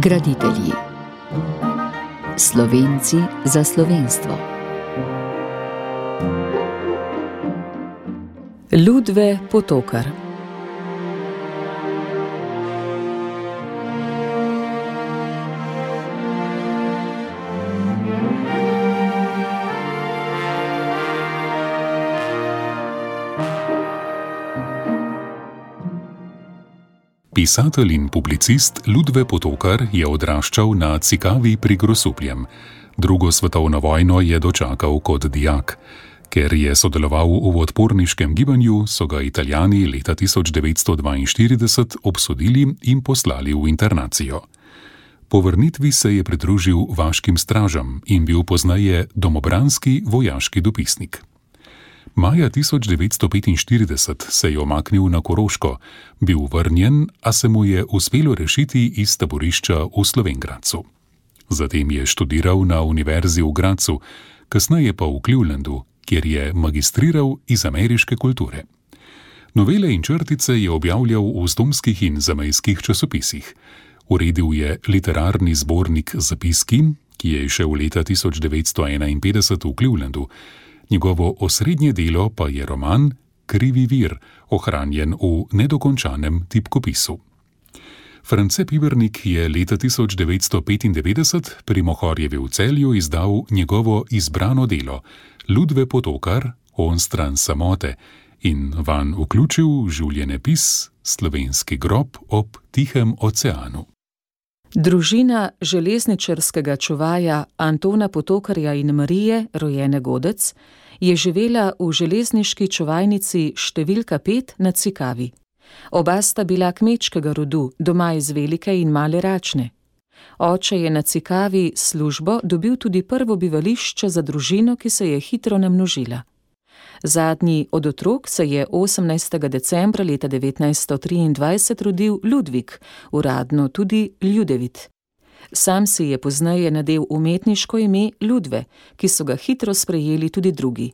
Graditelji Slovenci za slovenstvo. Ludve Potokar. Pisatelj in publicist Ludve Potokar je odraščal na Cikavi pri Grosupljem. Drugo svetovno vojno je dočakal kot dijak. Ker je sodeloval v odporniškem gibanju, so ga italijani leta 1942 obsodili in poslali v internacijo. Po vrnitvi se je pridružil vaškim stražam in bil poznaje domobranski vojaški dopisnik. Maja 1945 se je omaknil na Koroško, bil vrnjen, a se mu je uspelo rešiti iz taborišča v Slovengradcu. Zatem je študiral na Univerzi v Gracu, kasneje pa v Clevelandu, kjer je magistriral iz ameriške kulture. Novele in črtice je objavljal v zdomskih in zamejskih časopisih. Uredil je literarni zbornik Zapiski, ki je šel leta 1951 v Clevelandu njegovo osrednje delo pa je roman Krivi vir, ohranjen v nedokončanem tipkopisu. France Pibernik je leta 1995 pri Mohorjevi v celju izdal njegovo izbrano delo Ludve Potokar, On stran samote in van vključil življenjepis Slovenski grob ob Tihem oceanu. Družina železničarskega čuvaja Antona Potokarja in Marije, rojene Godec, je živela v železniški čuvajnici številka 5 na Cikavi. Oba sta bila kmečkega rodu, doma iz Velike in Male Račne. Oče je na Cikavi službo dobil tudi prvo bivališče za družino, ki se je hitro namnožila. Zadnji od otrok se je 18. decembra leta 1923 rodil Ludvik, uradno tudi Ljudevit. Sam si je pozneje nadel umetniško ime Ludve, ki so ga hitro sprejeli tudi drugi.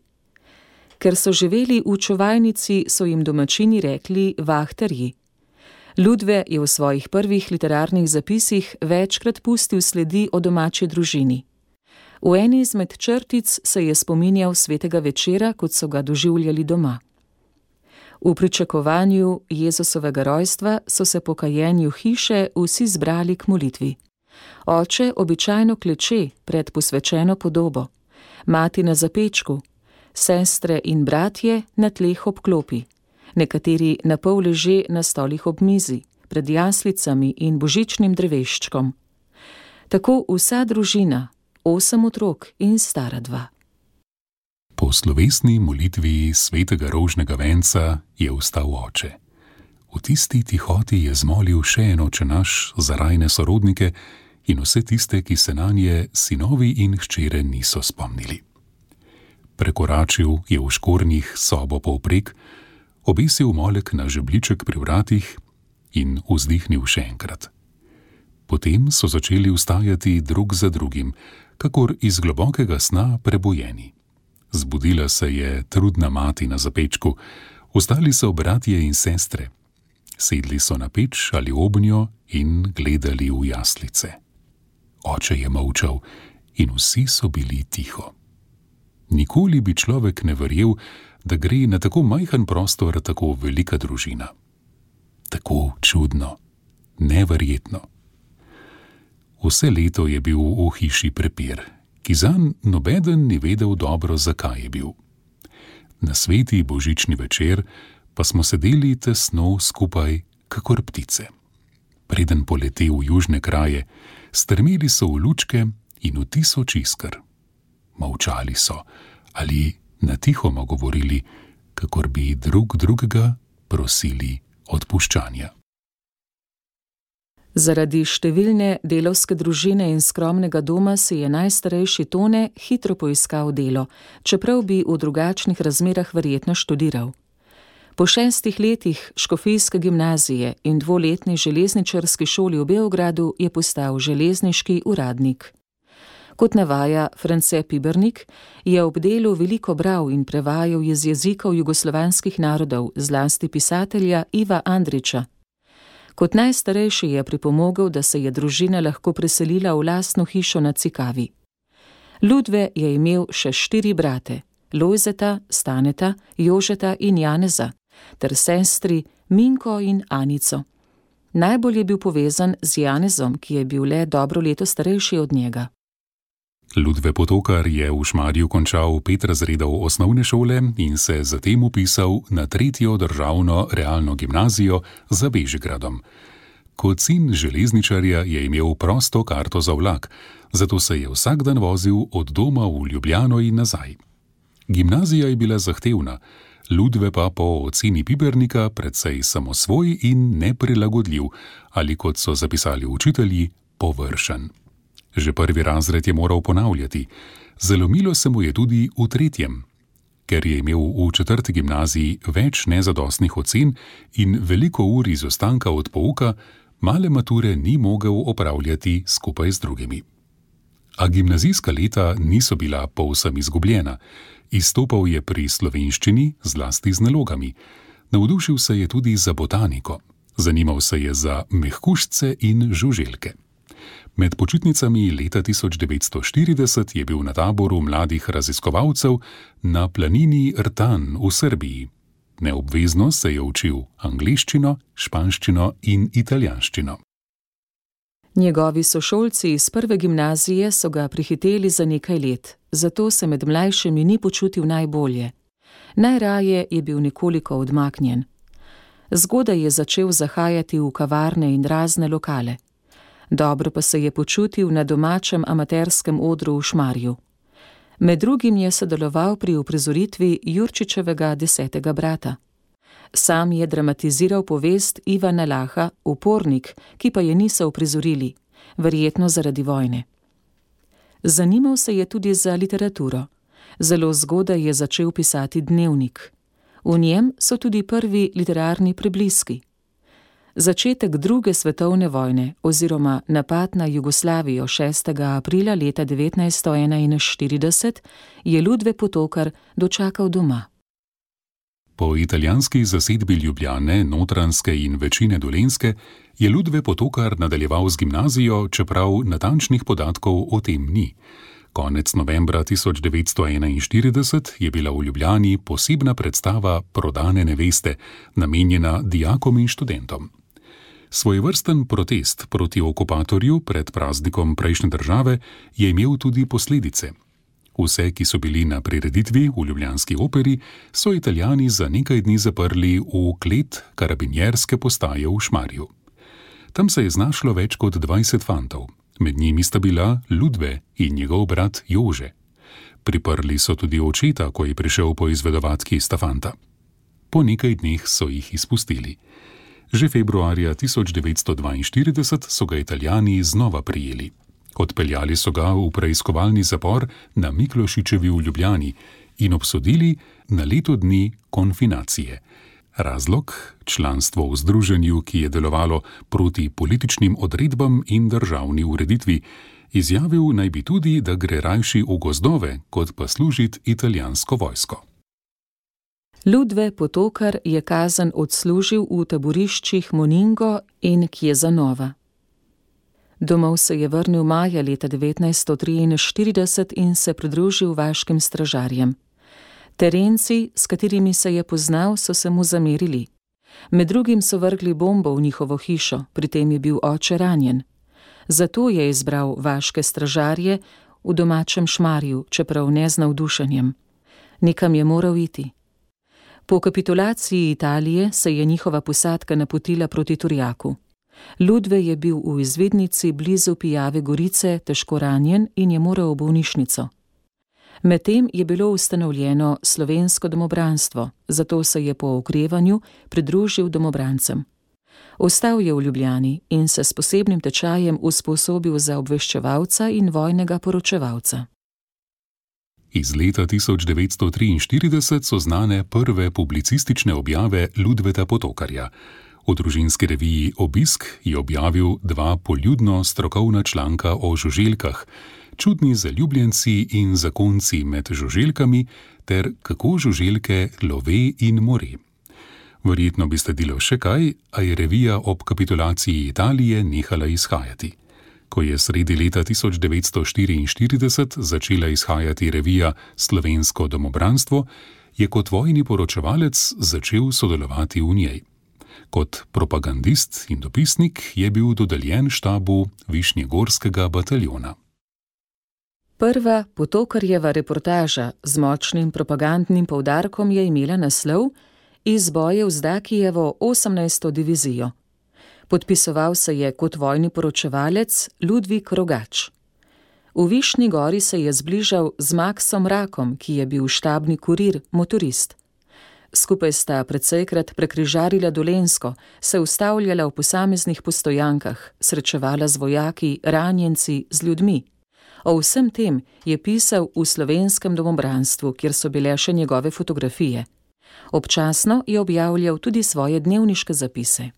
Ker so živeli v čuvajnici, so jim domačini rekli vahterji. Ludve je v svojih prvih literarnih zapisih večkrat pustil sledi o domači družini. V eni izmed črtic se je spominjal svetega večera, kot so ga doživljali doma. V pričakovanju Jezusovega rojstva so se po kajenju hiše vsi zbrali k molitvi. Oče običajno kleče pred posvečeno podobo, mati na zapečku, sestre in bratje na tleh ob klopi, nekateri na pol leže na stolih ob mizi, pred jaslicami in božičnim dreveščkom. Tako vsa družina, osem otrok in stara dva. Po slovesni molitvi svetega rožnega venca je vstal oče. V tisti tihoti je zmolil še eno če naš za rajne sorodnike in vse tiste, ki se na nje sinovi in hčere niso spomnili. Prekoračil je v škornjih sobo povprek, obesil molek na žebliček pri vratih in vzdihnil še enkrat. Potem so začeli vstajati drug za drugim, kakor iz globokega sna prebojeni. Zbudila se je trudna mati na zapečku, ostali so bratje in sestre. Sedli so na peč ali obnjo in gledali v jaslice. Oče je molčal in vsi so bili tiho. Nikoli bi človek ne verjel, da gre na tako majhen prostor tako velika družina. Tako čudno, neverjetno. Vse leto je bil v hiši prepir, ki zanj nobeden ni vedel dobro, zakaj je bil. Na sveti božični večer pa smo sedeli tesno skupaj, kakor ptice. Preden poleti v južne kraje, strmeli so v lučke in v tisoč iskr. Molčali so ali na tihoma govorili, kakor bi drug drugega prosili odpuščanja. Zaradi številne delovske družine in skromnega doma si je najstarejši Tone hitro poiskal delo, čeprav bi v drugačnih razmerah verjetno študiral. Po šestih letih škofijske gimnazije in dvoletni železničarski šoli v Beogradu je postal železniški uradnik. Kot navaja France Pibernik, je ob delu veliko bral in prevajal iz jezikov jugoslovanskih narodov, zlasti pisatelja Iva Andriča. Kot najstarejši je pripomogel, da se je družina lahko preselila v lastno hišo na Cikavi. Ludve je imel še štiri brate: Lojzeta, Staneta, Jožeta in Janeza, ter sestri Minko in Anico. Najbolj je bil povezan z Janezom, ki je bil le dobro leto starejši od njega. Ludve Potokar je v Šmarju končal pet razredov osnovne šole in se zatem upisal na tretjo državno realno gimnazijo za Bežigradom. Kot sin železničarja je imel prosto karto za vlak, zato se je vsak dan vozil od doma v Ljubljano in nazaj. Gimnazija je bila zahtevna, Ludve pa po oceni Pibernika predvsej samosvoj in neprilagodljiv, ali kot so zapisali učitelji, površen. Že prvi razred je moral ponavljati, zalomilo se mu je tudi v tretjem. Ker je imel v četrti gimnaziji več nezadostnih ocen in veliko ur izostanka od pouka, male mature ni mogel opravljati skupaj z drugimi. A gimnazijska leta niso bila povsem izgubljena. Izstopal je pri slovenščini, zlasti z nalogami. Navdušil se je tudi za botaniko, zanimal se je za mehkušce in žuželke. Med počitnicami leta 1940 je bil na taboru mladih raziskovalcev na planini Rtan v Srbiji. Neobvezno se je učil angliščino, španščino in italijanščino. Njegovi sošolci iz prve gimnazije so ga prihiteli za nekaj let, zato se med mlajšimi ni počutil najbolje. Najraje je bil nekoliko odmaknjen. Zgodaj je začel zahajati v kavarne in razne lokale. Dobro pa se je počutil na domačem amaterskem odru v Šmarju. Med drugim je sodeloval pri uprizoritvi Jurčičevega desetega brata. Sam je dramatiziral povest Ivana Laha Upornik, ki pa je niso uprizorili, verjetno zaradi vojne. Zanimal se je tudi za literaturo. Zelo zgodaj je začel pisati dnevnik. V njem so tudi prvi literarni prebliski. Začetek druge svetovne vojne oziroma napad na Jugoslavijo 6. aprila leta 1941 je Ludve Potokar dočakal doma. Po italijanski zasedbi Ljubljane, Notranske in večine Dolenske je Ludve Potokar nadaljeval z gimnazijo, čeprav natančnih podatkov o tem ni. Konec novembra 1941 je bila v Ljubljani posebna predstava Prodane neveste, namenjena dijakom in študentom. Svojvrsten protest proti okupatorju pred praznikom prejšnje države je imel tudi posledice. Vse, ki so bili na prireditvi v Ljubljanski operi, so italijani za nekaj dni zaprli v klet karabinjerske postaje v Šmarju. Tam se je znašlo več kot 20 fantov, med njimi sta bila Ludve in njegov brat Jože. Priprli so tudi očeta, ko je prišel poizvedovati Stefanta. Po nekaj dneh so jih izpustili. Že februarja 1942 so ga italijani znova prijeli. Odpeljali so ga v preiskovalni zapor na Miklošičevi v Ljubljani in obsodili na leto dni konfinacije. Razlog: članstvo v združenju, ki je delovalo proti političnim odredbam in državni ureditvi. Izjavil naj bi tudi, da gre rajši v gozdove, kot pa služiti italijansko vojsko. Ludve Potokar je kazen odslužil v taboriščih Moningo in Kjezanova. Domov se je vrnil maja leta 1943 in se pridružil vaškim stražarjem. Terenci, s katerimi se je poznal, so se mu zamerili. Med drugim so vrgli bombo v njihovo hišo, pri tem je bil oče ranjen. Zato je izbral vaške stražarje v domačem šmarju, čeprav ne z navdušenjem. Nekam je moral iti. Po kapitulaciji Italije se je njihova posadka napotila proti Turjaku. Ludve je bil v izvednici blizu Pijave Gorice težko ranjen in je moral v bolnišnico. Medtem je bilo ustanovljeno slovensko domobranstvo, zato se je po okrevanju pridružil domobrancem. Ostal je v Ljubljani in se s posebnim tečajem usposobil za obveščevalca in vojnega poročevalca. Iz leta 1943 so znane prve publicistične objave Ludveta Potokarja. V družinski reviji Obisk je objavil dva poljudno strokovna članka o žuželkah, čudni zaljubljenci in zakonci med žuželkami ter kako žuželke love in more. Verjetno bi sledilo še kaj, a je revija ob kapitulaciji Italije nehala izhajati. Ko je sredi leta 1944 začela izhajati revija Slovensko domobranstvo, je kot vojni poročevalec začel sodelovati v njej. Kot propagandist in dopisnik je bil dodeljen štabu Višnjegorskega bataljona. Prva potokarjeva reportaža z močnim propagandnim poudarkom je imela naslov Iz bojev z Dakijevo 18. divizijo. Podpisoval se je kot vojni poročevalec Ludvik Rogač. V Višnji gori se je zbližal z Maksom Rakom, ki je bil štabni kurir, motorist. Skupaj sta predsejkrat prekrižarila Dolensko, se ustavljala v posameznih postojankah, srečevala z vojaki, ranjenci, z ljudmi. O vsem tem je pisal v slovenskem domobranstvu, kjer so bile še njegove fotografije. Občasno je objavljal tudi svoje dnevniške zapise.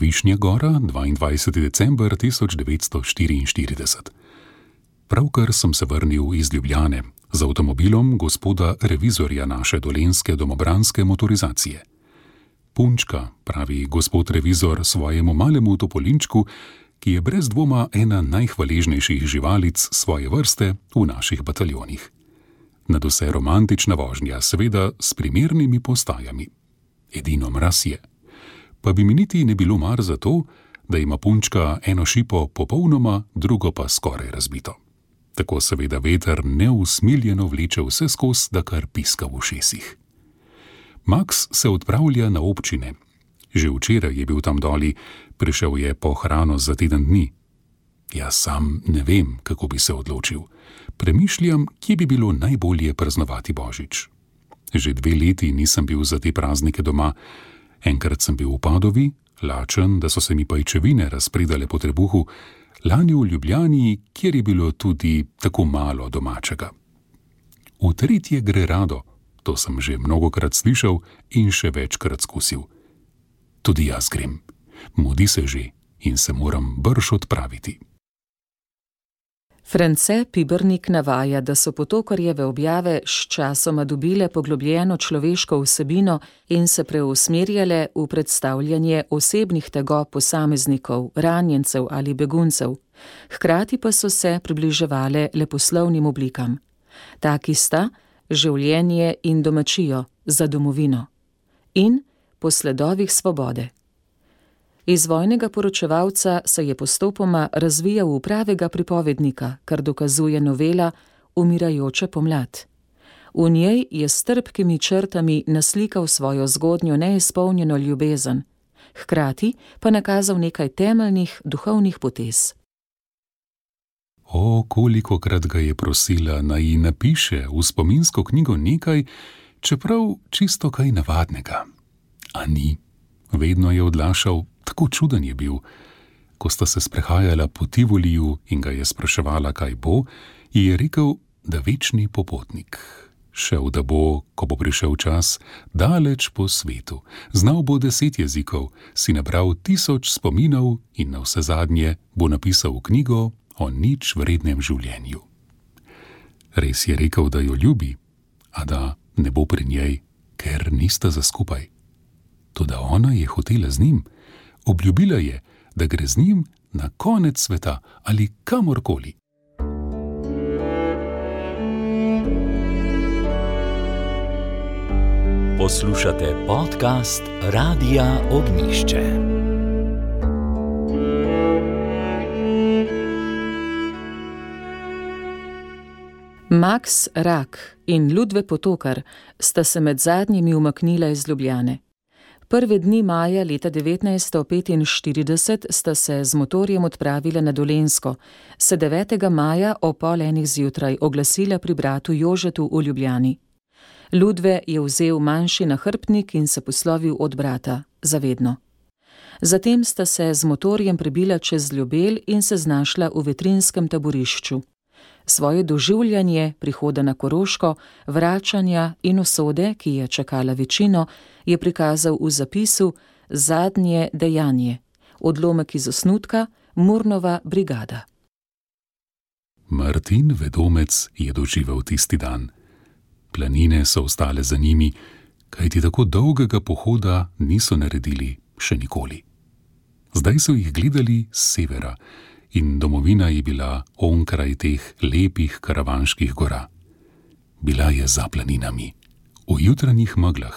Višnja Gora, 22. december 1944. Pravkar sem se vrnil iz Ljubljane z avtomobilom gospoda revizorja naše dolenske domobranske motorizacije. Punčka, pravi gospod revizor svojemu malemu topolinčku, ki je brez dvoma ena najhvaležnejših živalic svoje vrste v naših bataljonih. Nad vse romantična vožnja, seveda s primernimi postajami. Edino mraz je. Pa bi mi niti ne bilo mar za to, da ima punčka eno šipo popolnoma, drugo pa skoraj razbito. Tako seveda veter neusmiljeno vleče vse skozi, da kar piska v ušesih. Max se odpravlja na občine. Že včeraj je bil tam doli, prišel je po hrano za teden dni. Jaz sam ne vem, kako bi se odločil. Premišljam, kje bi bilo najbolje praznovati Božič. Že dve leti nisem bil za te praznike doma. Enkrat sem bil v Padovi, lačen, da so se mi pajčevine razpredale po trebuhu, lani v Ljubljani, kjer je bilo tudi tako malo domačega. V tretje gre rado, to sem že mnogokrat slišal in še večkrat skusil. Tudi jaz grem, mudi se že in se moram brž odpraviti. France Pibernik navaja, da so potokarjeve objave s časoma dobile poglobljeno človeško vsebino in se preusmerjale v predstavljanje osebnih tegob posameznikov, ranjencev ali beguncev, hkrati pa so se približevale leposlovnim oblikam. Taki sta življenje in domačijo za domovino in posledovih svobode. Iz vojnega poročevalca se je postopoma razvijal v pravega pripovednika, kar dokazuje novela Umirajoče pomlad. V njej je s trpkimi črtami naslikal svojo zgodnjo neizpolnjeno ljubezen, hkrati pa nakazal nekaj temeljnih duhovnih potez. O, koliko krat ga je prosila, naj ji napiše v spominsko knjigo nekaj, čeprav čisto kaj navadnega. A ni, vedno je odlašal, tako čuden je bil. Ko sta se sprehajala po Tivoliju in ga je spraševala, kaj bo, ji je rekel, da večni popotnik. Šel da bo, ko bo prišel čas, daleč po svetu, znal bo deset jezikov, si nabral tisoč spominov in na vse zadnje bo napisal knjigo o nič vrednem življenju. Res je rekel, da jo ljubi, a da ne bo pri njej, ker nista za skupaj. Tudi ona je hotela z njim obljubila je, da gre z njim na konec sveta ali kamorkoli. Poslušate podcast Radia Ognišče. Max Rak in Ludve Potokar sta se med zadnjimi umaknila iz Ljubljane. Prve dni maja leta 1945 sta se z motorjem odpravila na Dolensko, se 9. maja o pol enih zjutraj oglasila pri bratu Jožetu v Ljubljani. Ludve je vzel manjši nahrbtnik in se poslovil od brata, zavedno. Zatem sta se z motorjem prebila čez Ljubel in se znašla v vetrinskem taborišču svoje doživljanje prihoda na Koroško, vračanja in usode, ki je čakala večino, je prikazal v zapisu Zadnje dejanje, odlomek iz osnutka Murnova brigada. Martin Vedomec je doživel tisti dan. Planine so ostale za njimi, kajti tako dolgega pohoda niso naredili še nikoli. Zdaj so jih gledali z severa in domovina je bila onkraj teh lepih karavanških gora. Bila je za planinami, v jutranjih meglah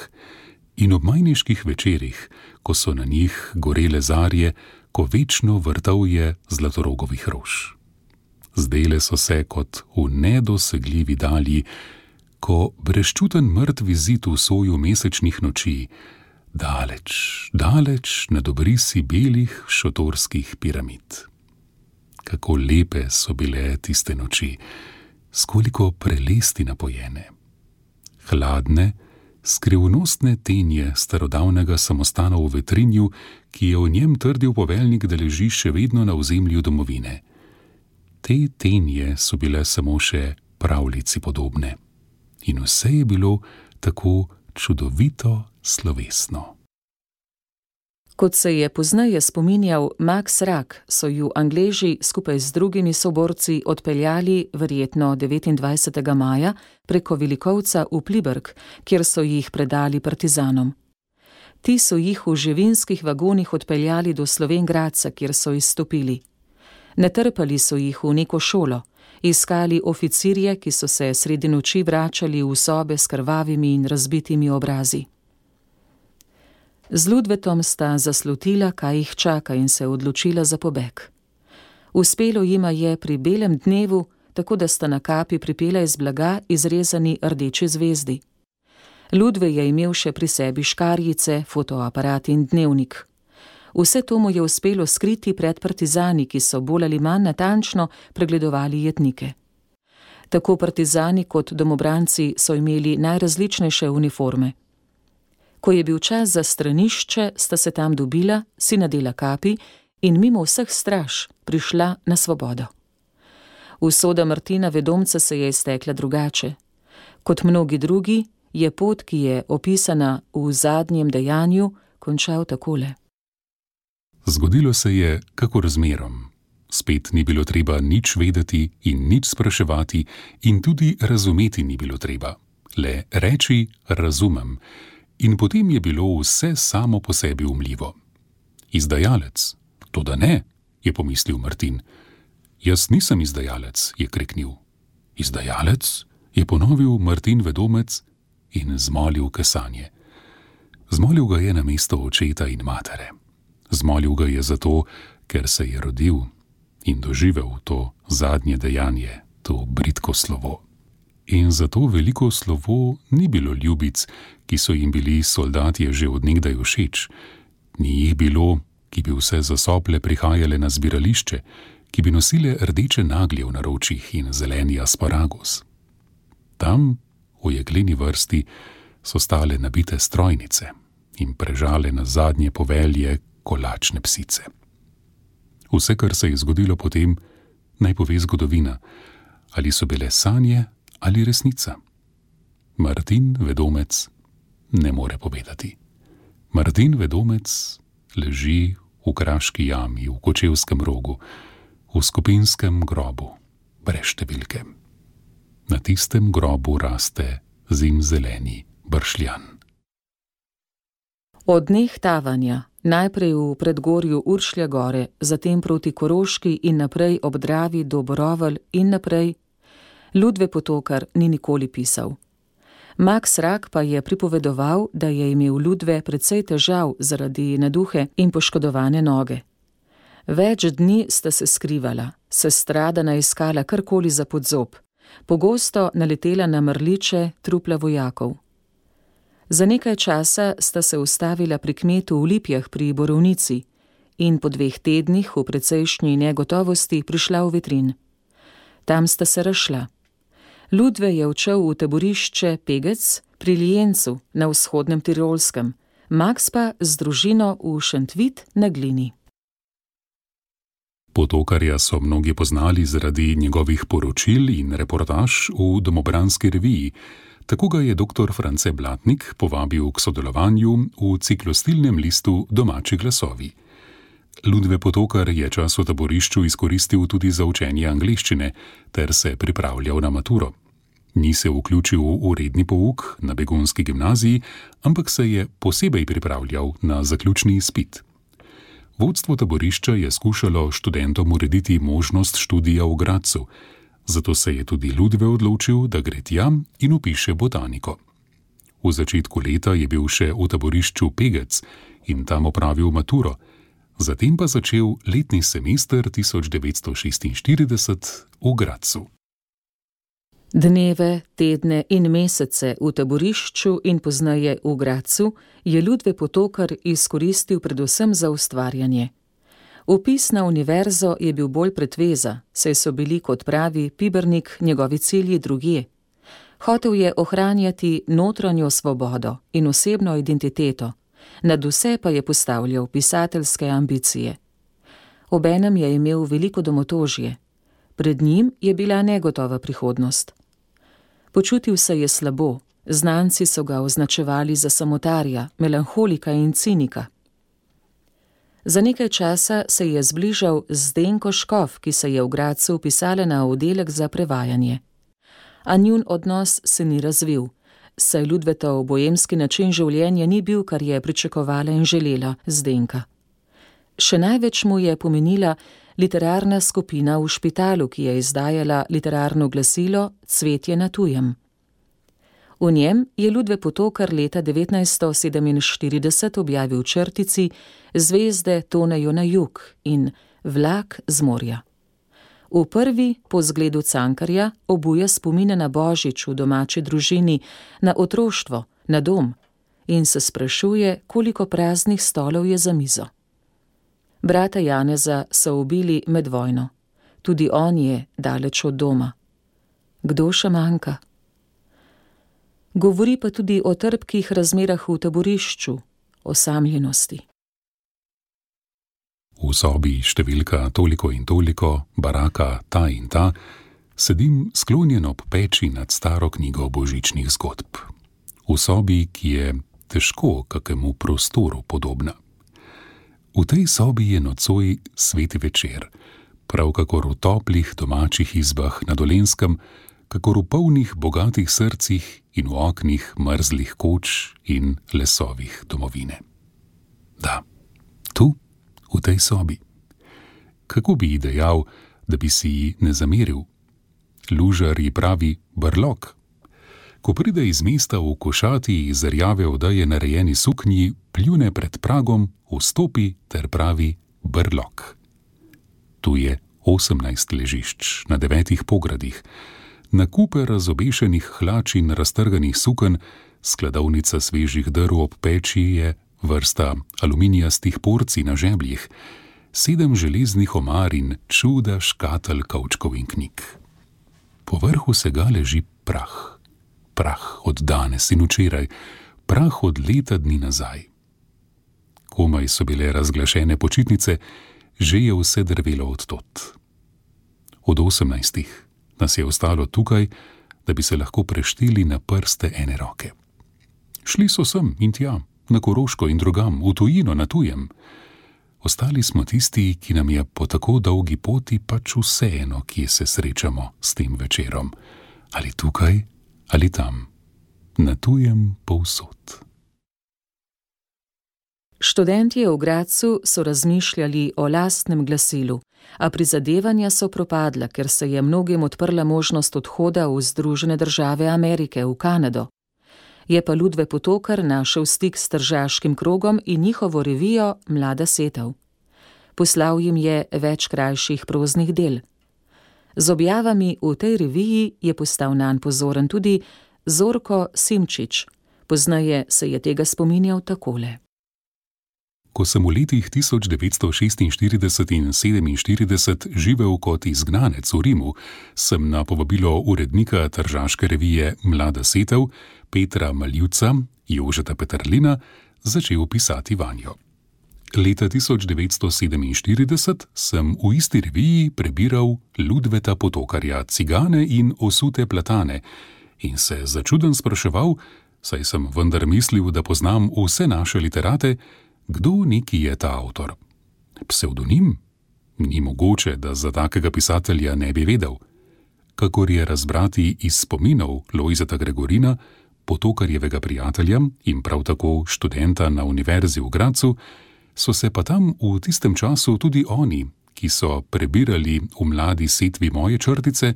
in ob majniških večerjih, ko so na njih gorele zarje, ko večno vrtovje zlatorogovih rož. Zdele so se kot v nedosegljivi dalji, ko breščuten mrtvi zid v soju mesečnih noči, daleč, daleč nad obrisi belih šotorskih piramid. Kako lepe so bile tiste noči, skoliko prelesti napojene. Hladne, skrivnostne tenje starodavnega samostana v vetrinju, ki je v njem trdil poveljnik, da leži še vedno na ozemlju domovine. Te tenje so bile samo še pravljici podobne in vse je bilo tako čudovito slovesno. Kot se je pozneje spominjal Max Rak, so ju Angleži skupaj z drugimi soborci odpeljali verjetno 29. maja preko Velikovca v Pliberg, kjer so jih predali partizanom. Ti so jih v živinskih vagonih odpeljali do Slovengradca, kjer so izstopili. Netrpali so jih v neko šolo, iskali oficirje, ki so se sredi noči vračali v sobe s krvavimi in razbitimi obrazi. Z Ludvetom sta zaslutila, kaj jih čaka, in se odločila za pobeg. Uspelo jima je pri belem dnevu, tako da sta na kapi pripela iz blaga izrezani rdeči zvezdi. Ludve je imel še pri sebi škarjice, fotoaparat in dnevnik. Vse to mu je uspelo skriti pred partizani, ki so bolj ali manj natančno pregledovali jetnike. Tako partizani kot domobranci so imeli najrazličnejše uniforme. Ko je bil čas za stranišče, sta se tam dobila, si nadela kapi in mimo vseh straž prišla na svobodo. Usoda Martina Vedomca se je iztekla drugače. Kot mnogi drugi, je pot, ki je opisana v zadnjem dejanju, končal takole. Zgodilo se je, kako razmerom. Spet ni bilo treba nič vedeti in nič spraševati, in tudi razumeti ni bilo treba. Le reči: Razumem. In potem je bilo vse samo po sebi umljivo. Izdajalec, to da ne, je pomislil Martin. Jaz nisem izdajalec, je kreknil. Izdajalec, je ponovil Martin vedomec in zmolil kesanje. Zmolil ga je na mesto očeta in matere. Zmolil ga je zato, ker se je rodil in doživel to zadnje dejanje, to britko slovo. In zato veliko slovo ni bilo ljubic, ki so jim bili soldatje že odnegdaj všeč, ni jih bilo, ki bi vse zasople prihajale na zbirališče, ki bi nosile rdeče naglje v naročjih in zeleni asparagus. Tam, v jekleni vrsti, so stale nabite strojnice in prežale na zadnje povelje, kolačne psice. Vse, kar se je zgodilo potem, naj pove zgodovina, ali so bile sanje ali resnica. Martin Vedomec ne more povedati. Martin Vedomec leži v kraški jami v kočevskem rogu, v skupinskem grobu, brez številke. Na tistem grobu raste zimzeleni bršljan. Od dneh tavanja Najprej v predgorju Uršlja gore, zatem proti Koroški in naprej ob Dravi do Borovelj in naprej. Ludve Potokar ni nikoli pisal. Max Rak pa je pripovedoval, da je imel Ludve precej težav zaradi naduhe in poškodovane noge. Več dni sta se skrivala, se stradana iskala karkoli za podzob, pogosto naletela na mrliče trupla vojakov. Za nekaj časa sta se ustavila pri kmetu v Lipjah pri Borovnici in po dveh tednih v precejšnji negotovosti prišla v vitrin. Tam sta se rašla. Ludve je odšel v taborišče Pegec pri Lijencu na vzhodnem Tirolskem, Max pa z družino v Šentvit na Glini. Potokarja so mnogi poznali zaradi njegovih poročil in reportaž v domobranski reviji, Tako ga je dr. France Blatnik povabil k sodelovanju v ciklostilnem listu Domači glasovi. Ludve Potokar je čas v taborišču izkoristil tudi za učenje angliščine ter se pripravljal na maturo. Ni se vključil v redni pouk na begunski gimnaziji, ampak se je posebej pripravljal na zaključni izpit. Vodstvo taborišča je skušalo študentom urediti možnost študija v Gracu, zato se je tudi Ludve odločil, da gre tja in upiše botaniko. V začetku leta je bil še v taborišču Pegec in tam opravil maturo, zatem pa začel letni semester 1946 v Gracu. Dneve, tedne in mesece v taborišču in poznaje v Gracu je Ludve Potokar izkoristil predvsem za ustvarjanje. Upis na univerzo je bil bolj pretveza, saj so bili, kot pravi Pibernik, njegovi cilji drugje. Hotev je ohranjati notranjo svobodo in osebno identiteto, nad vse pa je postavljal pisateljske ambicije. Obenem je imel veliko domotožje. Pred njim je bila negotova prihodnost. Počutil se je slabo, znanci so ga označevali za samotarja, melanholika in cinika. Za nekaj časa se je zbližal z Denko Škov, ki se je v Gracu upisala na oddelek za prevajanje. A njun odnos se ni razvil, saj Ludvetov bojemski način življenja ni bil, kar je pričakovala in želela Zdenka. Še največ mu je pomenila literarna skupina v špitalu, ki je izdajala literarno glasilo Cvetje na tujem. V njem je Ludve Potokar leta 1947 objavil črtici Zvezde tonejo na jug in Vlak z morja. V prvi, po zgledu cankarja, obuja spomine na božič v domači družini, na otroštvo, na dom in se sprašuje, koliko praznih stolov je za mizo. Brata Janeza so ubili med vojno, tudi on je daleč od doma. Kdo še manjka? Govori pa tudi o trpkih razmerah v taborišču, osamljenosti. V sobi številka toliko in toliko, baraka ta in ta, sedim sklonjen ob peči nad staro knjigo božičnih zgodb. V sobi, ki je težko kakemu prostoru podobna. V tej sobi je nocoj sveti večer, prav kakor v toplih domačih izbah na dolenskem, kakor v polnih bogatih srcih in v oknih mrzlih koč in lesovih domovine. Da, v tej sobi. Kako bi ji dejal, da bi si ji ne zameril? Lužar ji pravi brlog. Ko pride iz mesta v košati iz rjave odaje narejeni suknji, pljune pred pragom, vstopi ter pravi brlog. Tu je osemnajst ležišč na devetih pogradih, na kupe razobešenih hlač in raztrganih suken, skladovnica svežih drv ob peči je vrsta aluminijastih porcij na žebljih, sedem železnih omar in čuda škatelj kavčkov in knjig. Po vrhu vsega leži prah, prah od danes in včeraj, prah od leta dni nazaj. Komaj so bile razglašene počitnice, že je vse drvelo od tot. Od osemnajstih nas je ostalo tukaj, da bi se lahko prešteli na prste ene roke. Šli so sem in tja, na Koroško in drugam, v tujino, na tujem. Ostali smo tisti, ki nam je po tako dolgi poti pač vseeno, kje se srečamo s tem večerom, ali tukaj ali tam, na tujem povsod. Študentje v Gracu so razmišljali o lastnem glasilu, a prizadevanja so propadla, ker se je mnogim odprla možnost odhoda v Združene države Amerike, v Kanado je pa Ludve Potokar našel stik s tržaškim krogom in njihovo revijo Mlada setev. Poslal jim je več krajših proznih del. Z objavami v tej reviji je postal nan pozoren tudi Zorko Simčič, poznaje se je tega spominjal takole. Ko sem v letih 1946 in 1947 živel kot izgnanec v Rimu, sem na povabilo urednika tržaške revije Mlada setev Petra Maljivca, Jožeta Petrlina, začel pisati vanjo. Leta 1947 sem v isti reviji prebiral Ludveta Potokarja, Cigane in Osute Platane in se začuden spraševal, saj sem vendar mislil, da poznam vse naše literate, kdo neki je ta avtor. Pseudonim? Ni mogoče, da za takega pisatelja ne bi vedel. kakor je razbrati iz spominov Lojzeta Gregorina, potokarjevega prijatelja in prav tako študenta na Univerzi v Gracu, so se pa tam v tistem času tudi oni, ki so prebirali v mladi setvi moje črtice,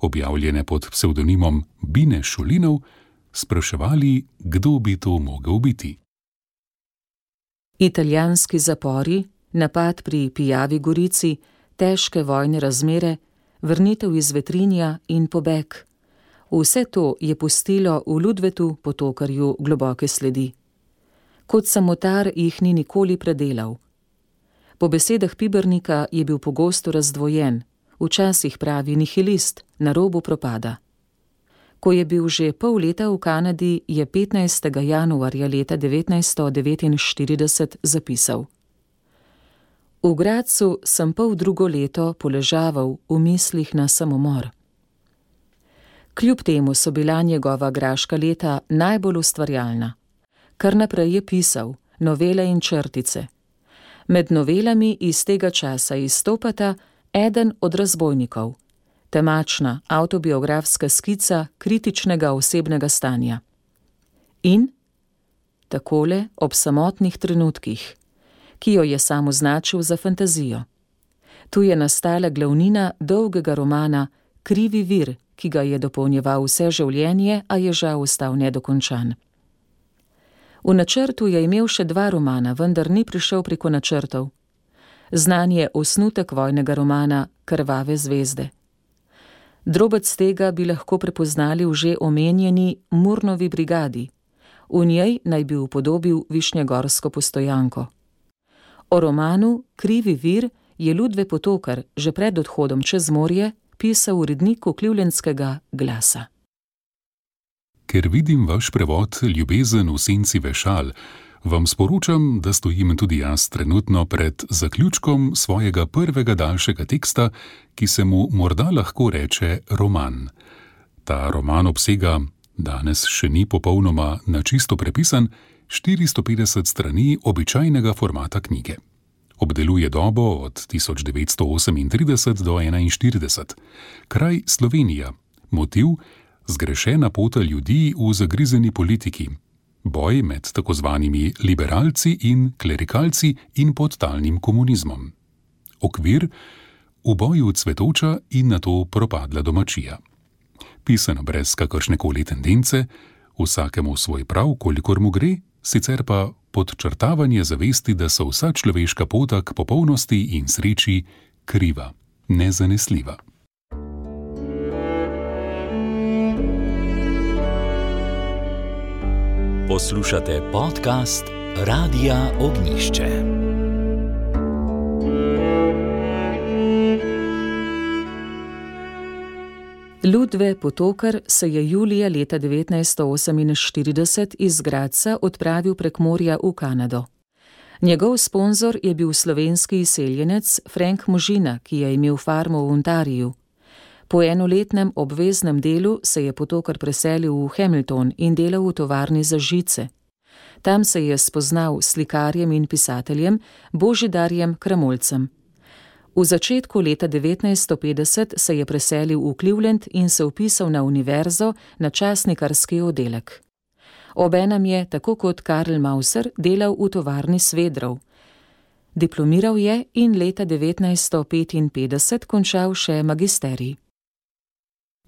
objavljene pod psevdonimom Bine Šulinov, spraševali, kdo bi to mogel biti. Italijanski zapori, napad pri Pijavi Gorici, težke vojne razmere, vrnitev iz vetrinja in pobeg. Vse to je pustilo v Ludvetu potokarju globoke sledi. Kot samotar jih ni nikoli predelal. Po besedah Pibernika je bil pogosto razdvojen, včasih pravi nihilist, na robu propada. Ko je bil že pol leta v Kanadi, je 15. januarja leta 1949 zapisal: V Gracu sem pol drugo leto poležaval v mislih na samomor. Kljub temu so bila njegova graška leta najbolj ustvarjalna. Kar naprej je pisal, novele in črtice. Med novelami iz tega časa izstopata eden od razbojnikov, temačna avtobiografska skica kritičnega osebnega stanja. In takole ob samotnih trenutkih, ki jo je sam označil za fantazijo. Tu je nastala glavnina dolgega romana Krivi vir, ki ga je dopolnjeval vse življenje, a je žal ostal nedokončan. V načrtu je imel še dva romana, vendar ni prišel preko načrtov. Znan je osnutek vojnega romana Krvave zvezde. Drobec tega bi lahko prepoznali v že omenjeni Murnovi brigadi. V njej naj bi upodobil Višnjegorsko postojanko. O romanu Krivi vir je Ludve Potokar že pred odhodom čez morje pisal uredniku Klivljenskega glasa. Ker vidim vaš prevod Ljubezen v senci vešal, vam sporočam, da stojim tudi jaz trenutno pred zaključkom svojega prvega daljšega teksta, ki se mu morda lahko reče roman. Ta roman obsega, danes še ni popolnoma na čisto prepisan, 450 strani običajnega formata knjige. Obdeluje dobo od 1938 do 1941, kraj Slovenija, motiv zgrešena pota ljudi v zagrizeni politiki, boj med tako zvanimi liberalci in klerikalci in podtalnim komunizmom. Okvir v boju cvetoča in na to propadla domačija. Pisano brez kakršne koli tendence, vsakemu svoj prav, kolikor mu gre, sicer pa podčrtavanje zavesti, da so vsa človeška pota k popolnosti in sreči kriva, nezanesljiva. Poslušate podcast Radia Ognišče. Ludve Potokar se je julija leta 1948 iz Graca odpravil prek morja v Kanado. Njegov sponzor je bil slovenski izseljenec Frank Možina, ki je imel farmo v Ontariju. Po enoletnem obveznem delu se je potokar preselil v Hamilton in delal v tovarni za žice. Tam se je spoznal s slikarjem in pisateljem Božidarjem Kramolcem. V začetku leta 1950 se je preselil v Cleveland in se upisal na univerzo na časnikarski oddelek. Obenem je, tako kot Karl Mauser, delal v tovarni svedrov. Diplomiral je in leta 1955 končal še magisterij.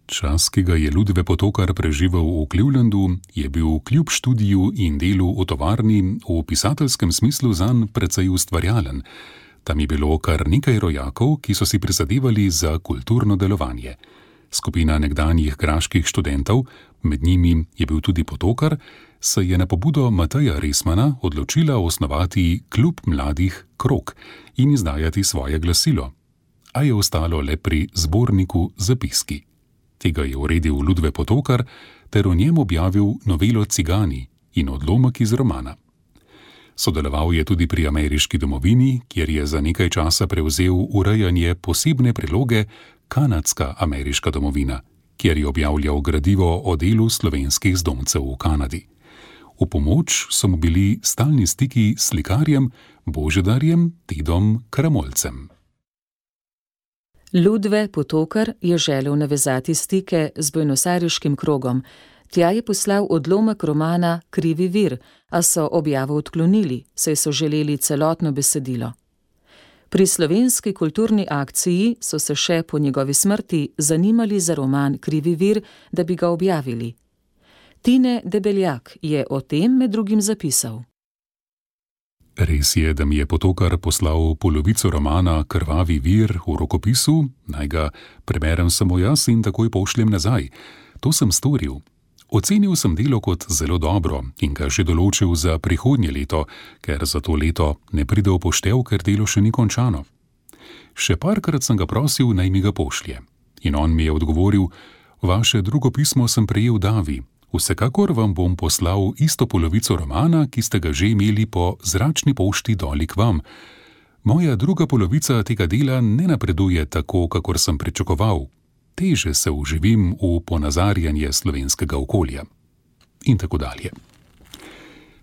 Čas, ki ga je Ludve Potokar preživel v Clevelandu, je bil kljub študiju in delu v tovarni v pisateljskem smislu zanj precej ustvarjalen. Tam je bilo kar nekaj rojakov, ki so si prizadevali za kulturno delovanje. Skupina nekdanjih graških študentov, med njimi je bil tudi Potokar, se je na pobudo Mateja Resmana odločila osnovati klub mladih Krok in izdajati svoje glasilo. A je ostalo le pri zborniku zapiski. Tega je uredil Ludve Potokar ter v njem objavil novelo Cigani in odlomek iz romana. Sodeloval je tudi pri ameriški domovini, kjer je za nekaj časa prevzel urejanje posebne priloge Kanadska ameriška domovina, kjer je objavljal gradivo o delu slovenskih zdomcev v Kanadi. V pomoč so mu bili stalni stiki s slikarjem Božedarjem Tidom Kramolcem. Ludve Potokar je želel navezati stike z Buenosariškim krogom, tja je poslal odlomek romana Krivi vir, a so objavo odklonili, saj so želeli celotno besedilo. Pri slovenski kulturni akciji so se še po njegovi smrti zanimali za roman Krivi vir, da bi ga objavili. Tine Debeljak je o tem med drugim zapisal. Res je, da mi je potokar poslal polovico romana Krvavi vir v rokopisu, naj ga preberem samo jaz in takoj pošljem nazaj. To sem storil. Ocenil sem delo kot zelo dobro in ga že določil za prihodnje leto, ker za to leto ne pride v poštev, ker delo še ni končano. Še parkrat sem ga prosil, naj mi ga pošlje. In on mi je odgovoril: Vaše drugo pismo sem prejel Davi, Vsekakor vam bom poslal isto polovico romana, ki ste ga že imeli po zračni pošti doli k vam. Moja druga polovica tega dela ne napreduje tako, kakor sem pričakoval. Teže se uživim v ponazarjanje slovenskega okolja. In tako dalje.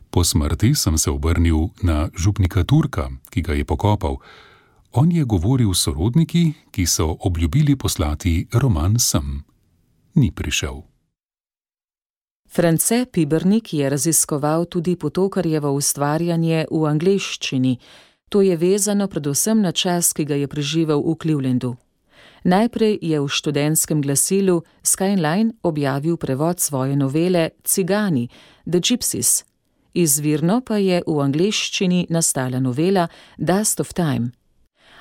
Po smrti sem se obrnil na župnika Turka, ki ga je pokopal. On je govoril s sorodniki, ki so obljubili poslati roman sem. Ni prišel. France Pibernik je raziskoval tudi potokarjevo ustvarjanje v angleščini. To je vezano predvsem na čas, ki ga je preživel v Clevelandu. Najprej je v študentskem glasilu Skyline objavil prevod svoje novele Cigani, The Gypsies. Izvirno pa je v angleščini nastala novela Dust of Time.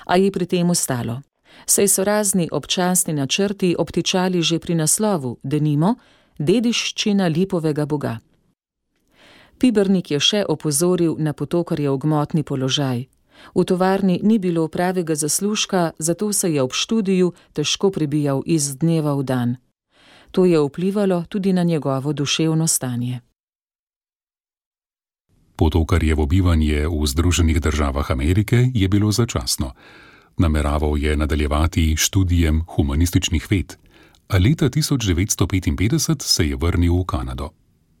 A je pri tem ostalo. Saj so razni občasni načrti obtičali že pri naslovu, denimo, dediščina lipovega boga. Pibernik je še opozoril na potokarjev gmotni položaj. V tovarni ni bilo pravega zaslužka, zato se je ob študiju težko prebijal iz dneva v dan. To je vplivalo tudi na njegovo duševno stanje. Potokarjevo bivanje v Združenih državah Amerike je bilo začasno. Nameraval je nadaljevati študijem humanističnih ved a leta 1955 se je vrnil v Kanado.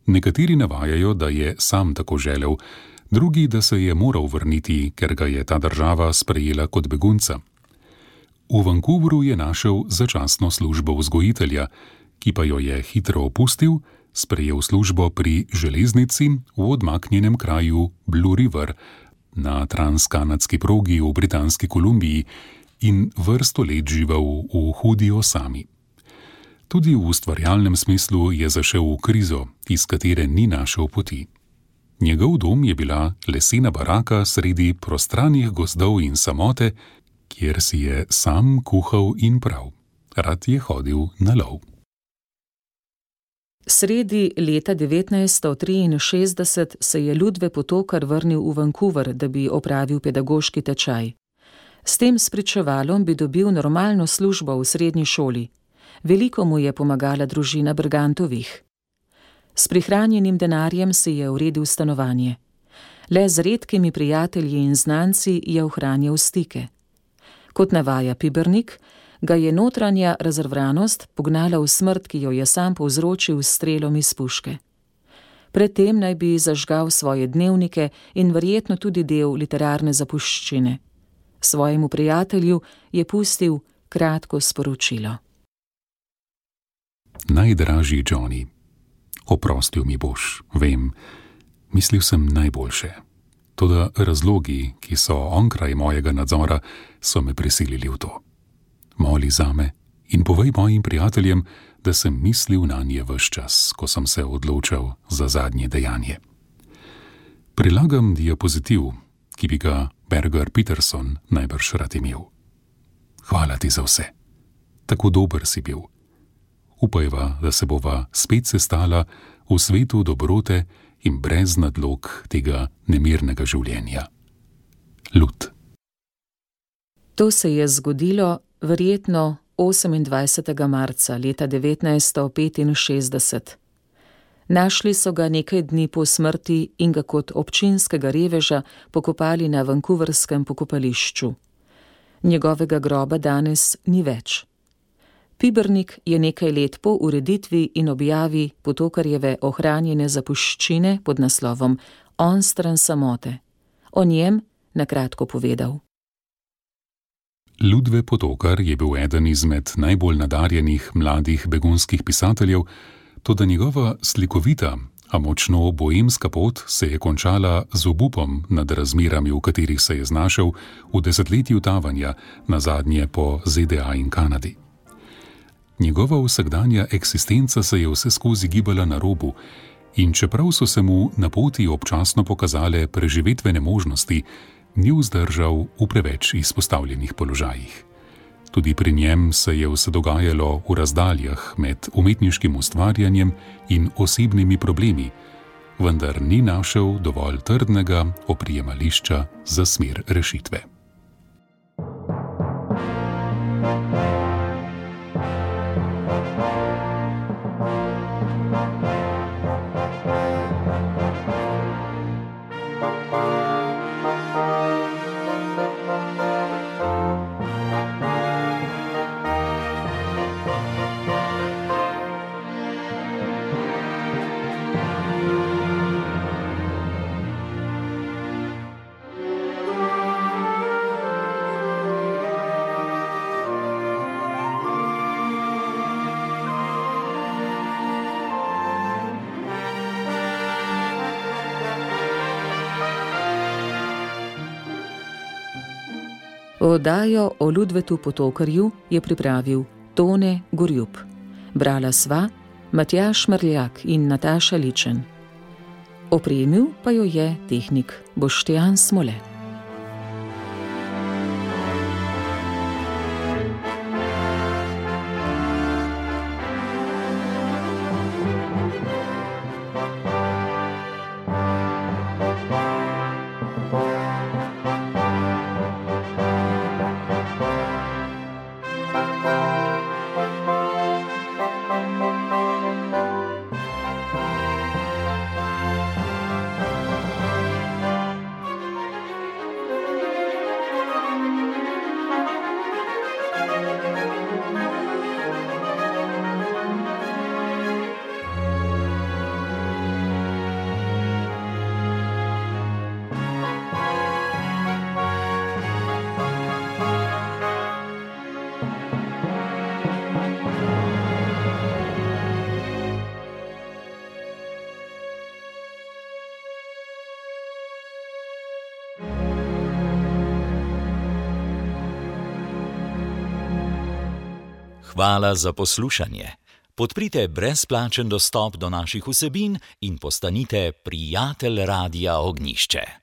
Nekateri navajajo, da je sam tako želel, drugi, da se je moral vrniti, ker ga je ta država sprejela kot begunca. V Vancouvru je našel začasno službo vzgojitelja, ki pa jo je hitro opustil, sprejel službo pri železnici v odmaknjenem kraju Blue River na transkanadski progi v Britanski Kolumbiji in vrsto let živel v hudi osami. Tudi v ustvarjalnem smislu je zašel v krizo, iz katere ni našel poti. Njegov dom je bila lesena baraka sredi prostranih gozdov in samote, kjer si je sam kuhal in prav. Rad je hodil na lov. Sredi leta 1963 se je Ludve Potokar vrnil v Vancouver, da bi opravil pedagoški tečaj. S tem spričevalom bi dobil normalno službo v srednji šoli veliko mu je pomagala družina Brgantovih. S prihranjenim denarjem si je uredil stanovanje. Le z redkimi prijatelji in znanci je ohranjal stike. Kot navaja Pibernik, ga je notranja razrvranost pognala v smrt, ki jo je sam povzročil s strelom iz puške. Predtem naj bi zažgal svoje dnevnike in verjetno tudi del literarne zapuščine. Svojemu prijatelju je pustil kratko sporočilo. Najdražji Johnny, oprostil mi boš, vem, mislil sem najboljše. Toda razlogi, ki so onkraj mojega nadzora, so me prisilili v to. Moli za me in povej mojim prijateljem, da sem mislil na nje vse čas, ko sem se odločil za zadnje dejanje. Prilagam diapozitiv, ki bi ga Berger Peterson najbrž rad imel. Hvala ti za vse. Tako dober si bil upajva, da se bova spet sestala v svetu dobrote in brez nadlog tega nemirnega življenja. Lut. To se je zgodilo verjetno 28. marca leta 1965. Našli so ga nekaj dni po smrti in ga kot občinskega reveža pokopali na Vancouverskem pokopališču. Njegovega groba danes ni več. Pibernik je nekaj let po ureditvi in objavi potokarjeve ohranjene zapuščine pod naslovom On stran samote. O njem na kratko povedal. Ludve Potokar je bil eden izmed najbolj nadarjenih mladih begunskih pisateljev, tudi njegova slikovita, a močno boemska pot se je končala z obupom nad razmerami, v katerih se je znašel v desetletju tavanja, na zadnje po ZDA in Kanadi. Njegova vsakdanja eksistenca se je vse skozi gibala na robu, in čeprav so se mu na poti občasno pokazale preživetvene možnosti, ni vzdržal v preveč izpostavljenih položajih. Tudi pri njem se je vse dogajalo v razdaljah med umetniškim ustvarjanjem in osebnimi problemi, vendar ni našel dovolj trdnega oprijemališča za smer rešitve. Oddajo o Ludvetu Potokarju je pripravil Tone Gorjub. Brala sva Matjaš Mrljak in Nataša Ličen. Opremil pa jo je tehnik Boštjan Smole. Hvala za poslušanje. Podprite brezplačen dostop do naših vsebin in postanite prijatelj Radia Ognišče.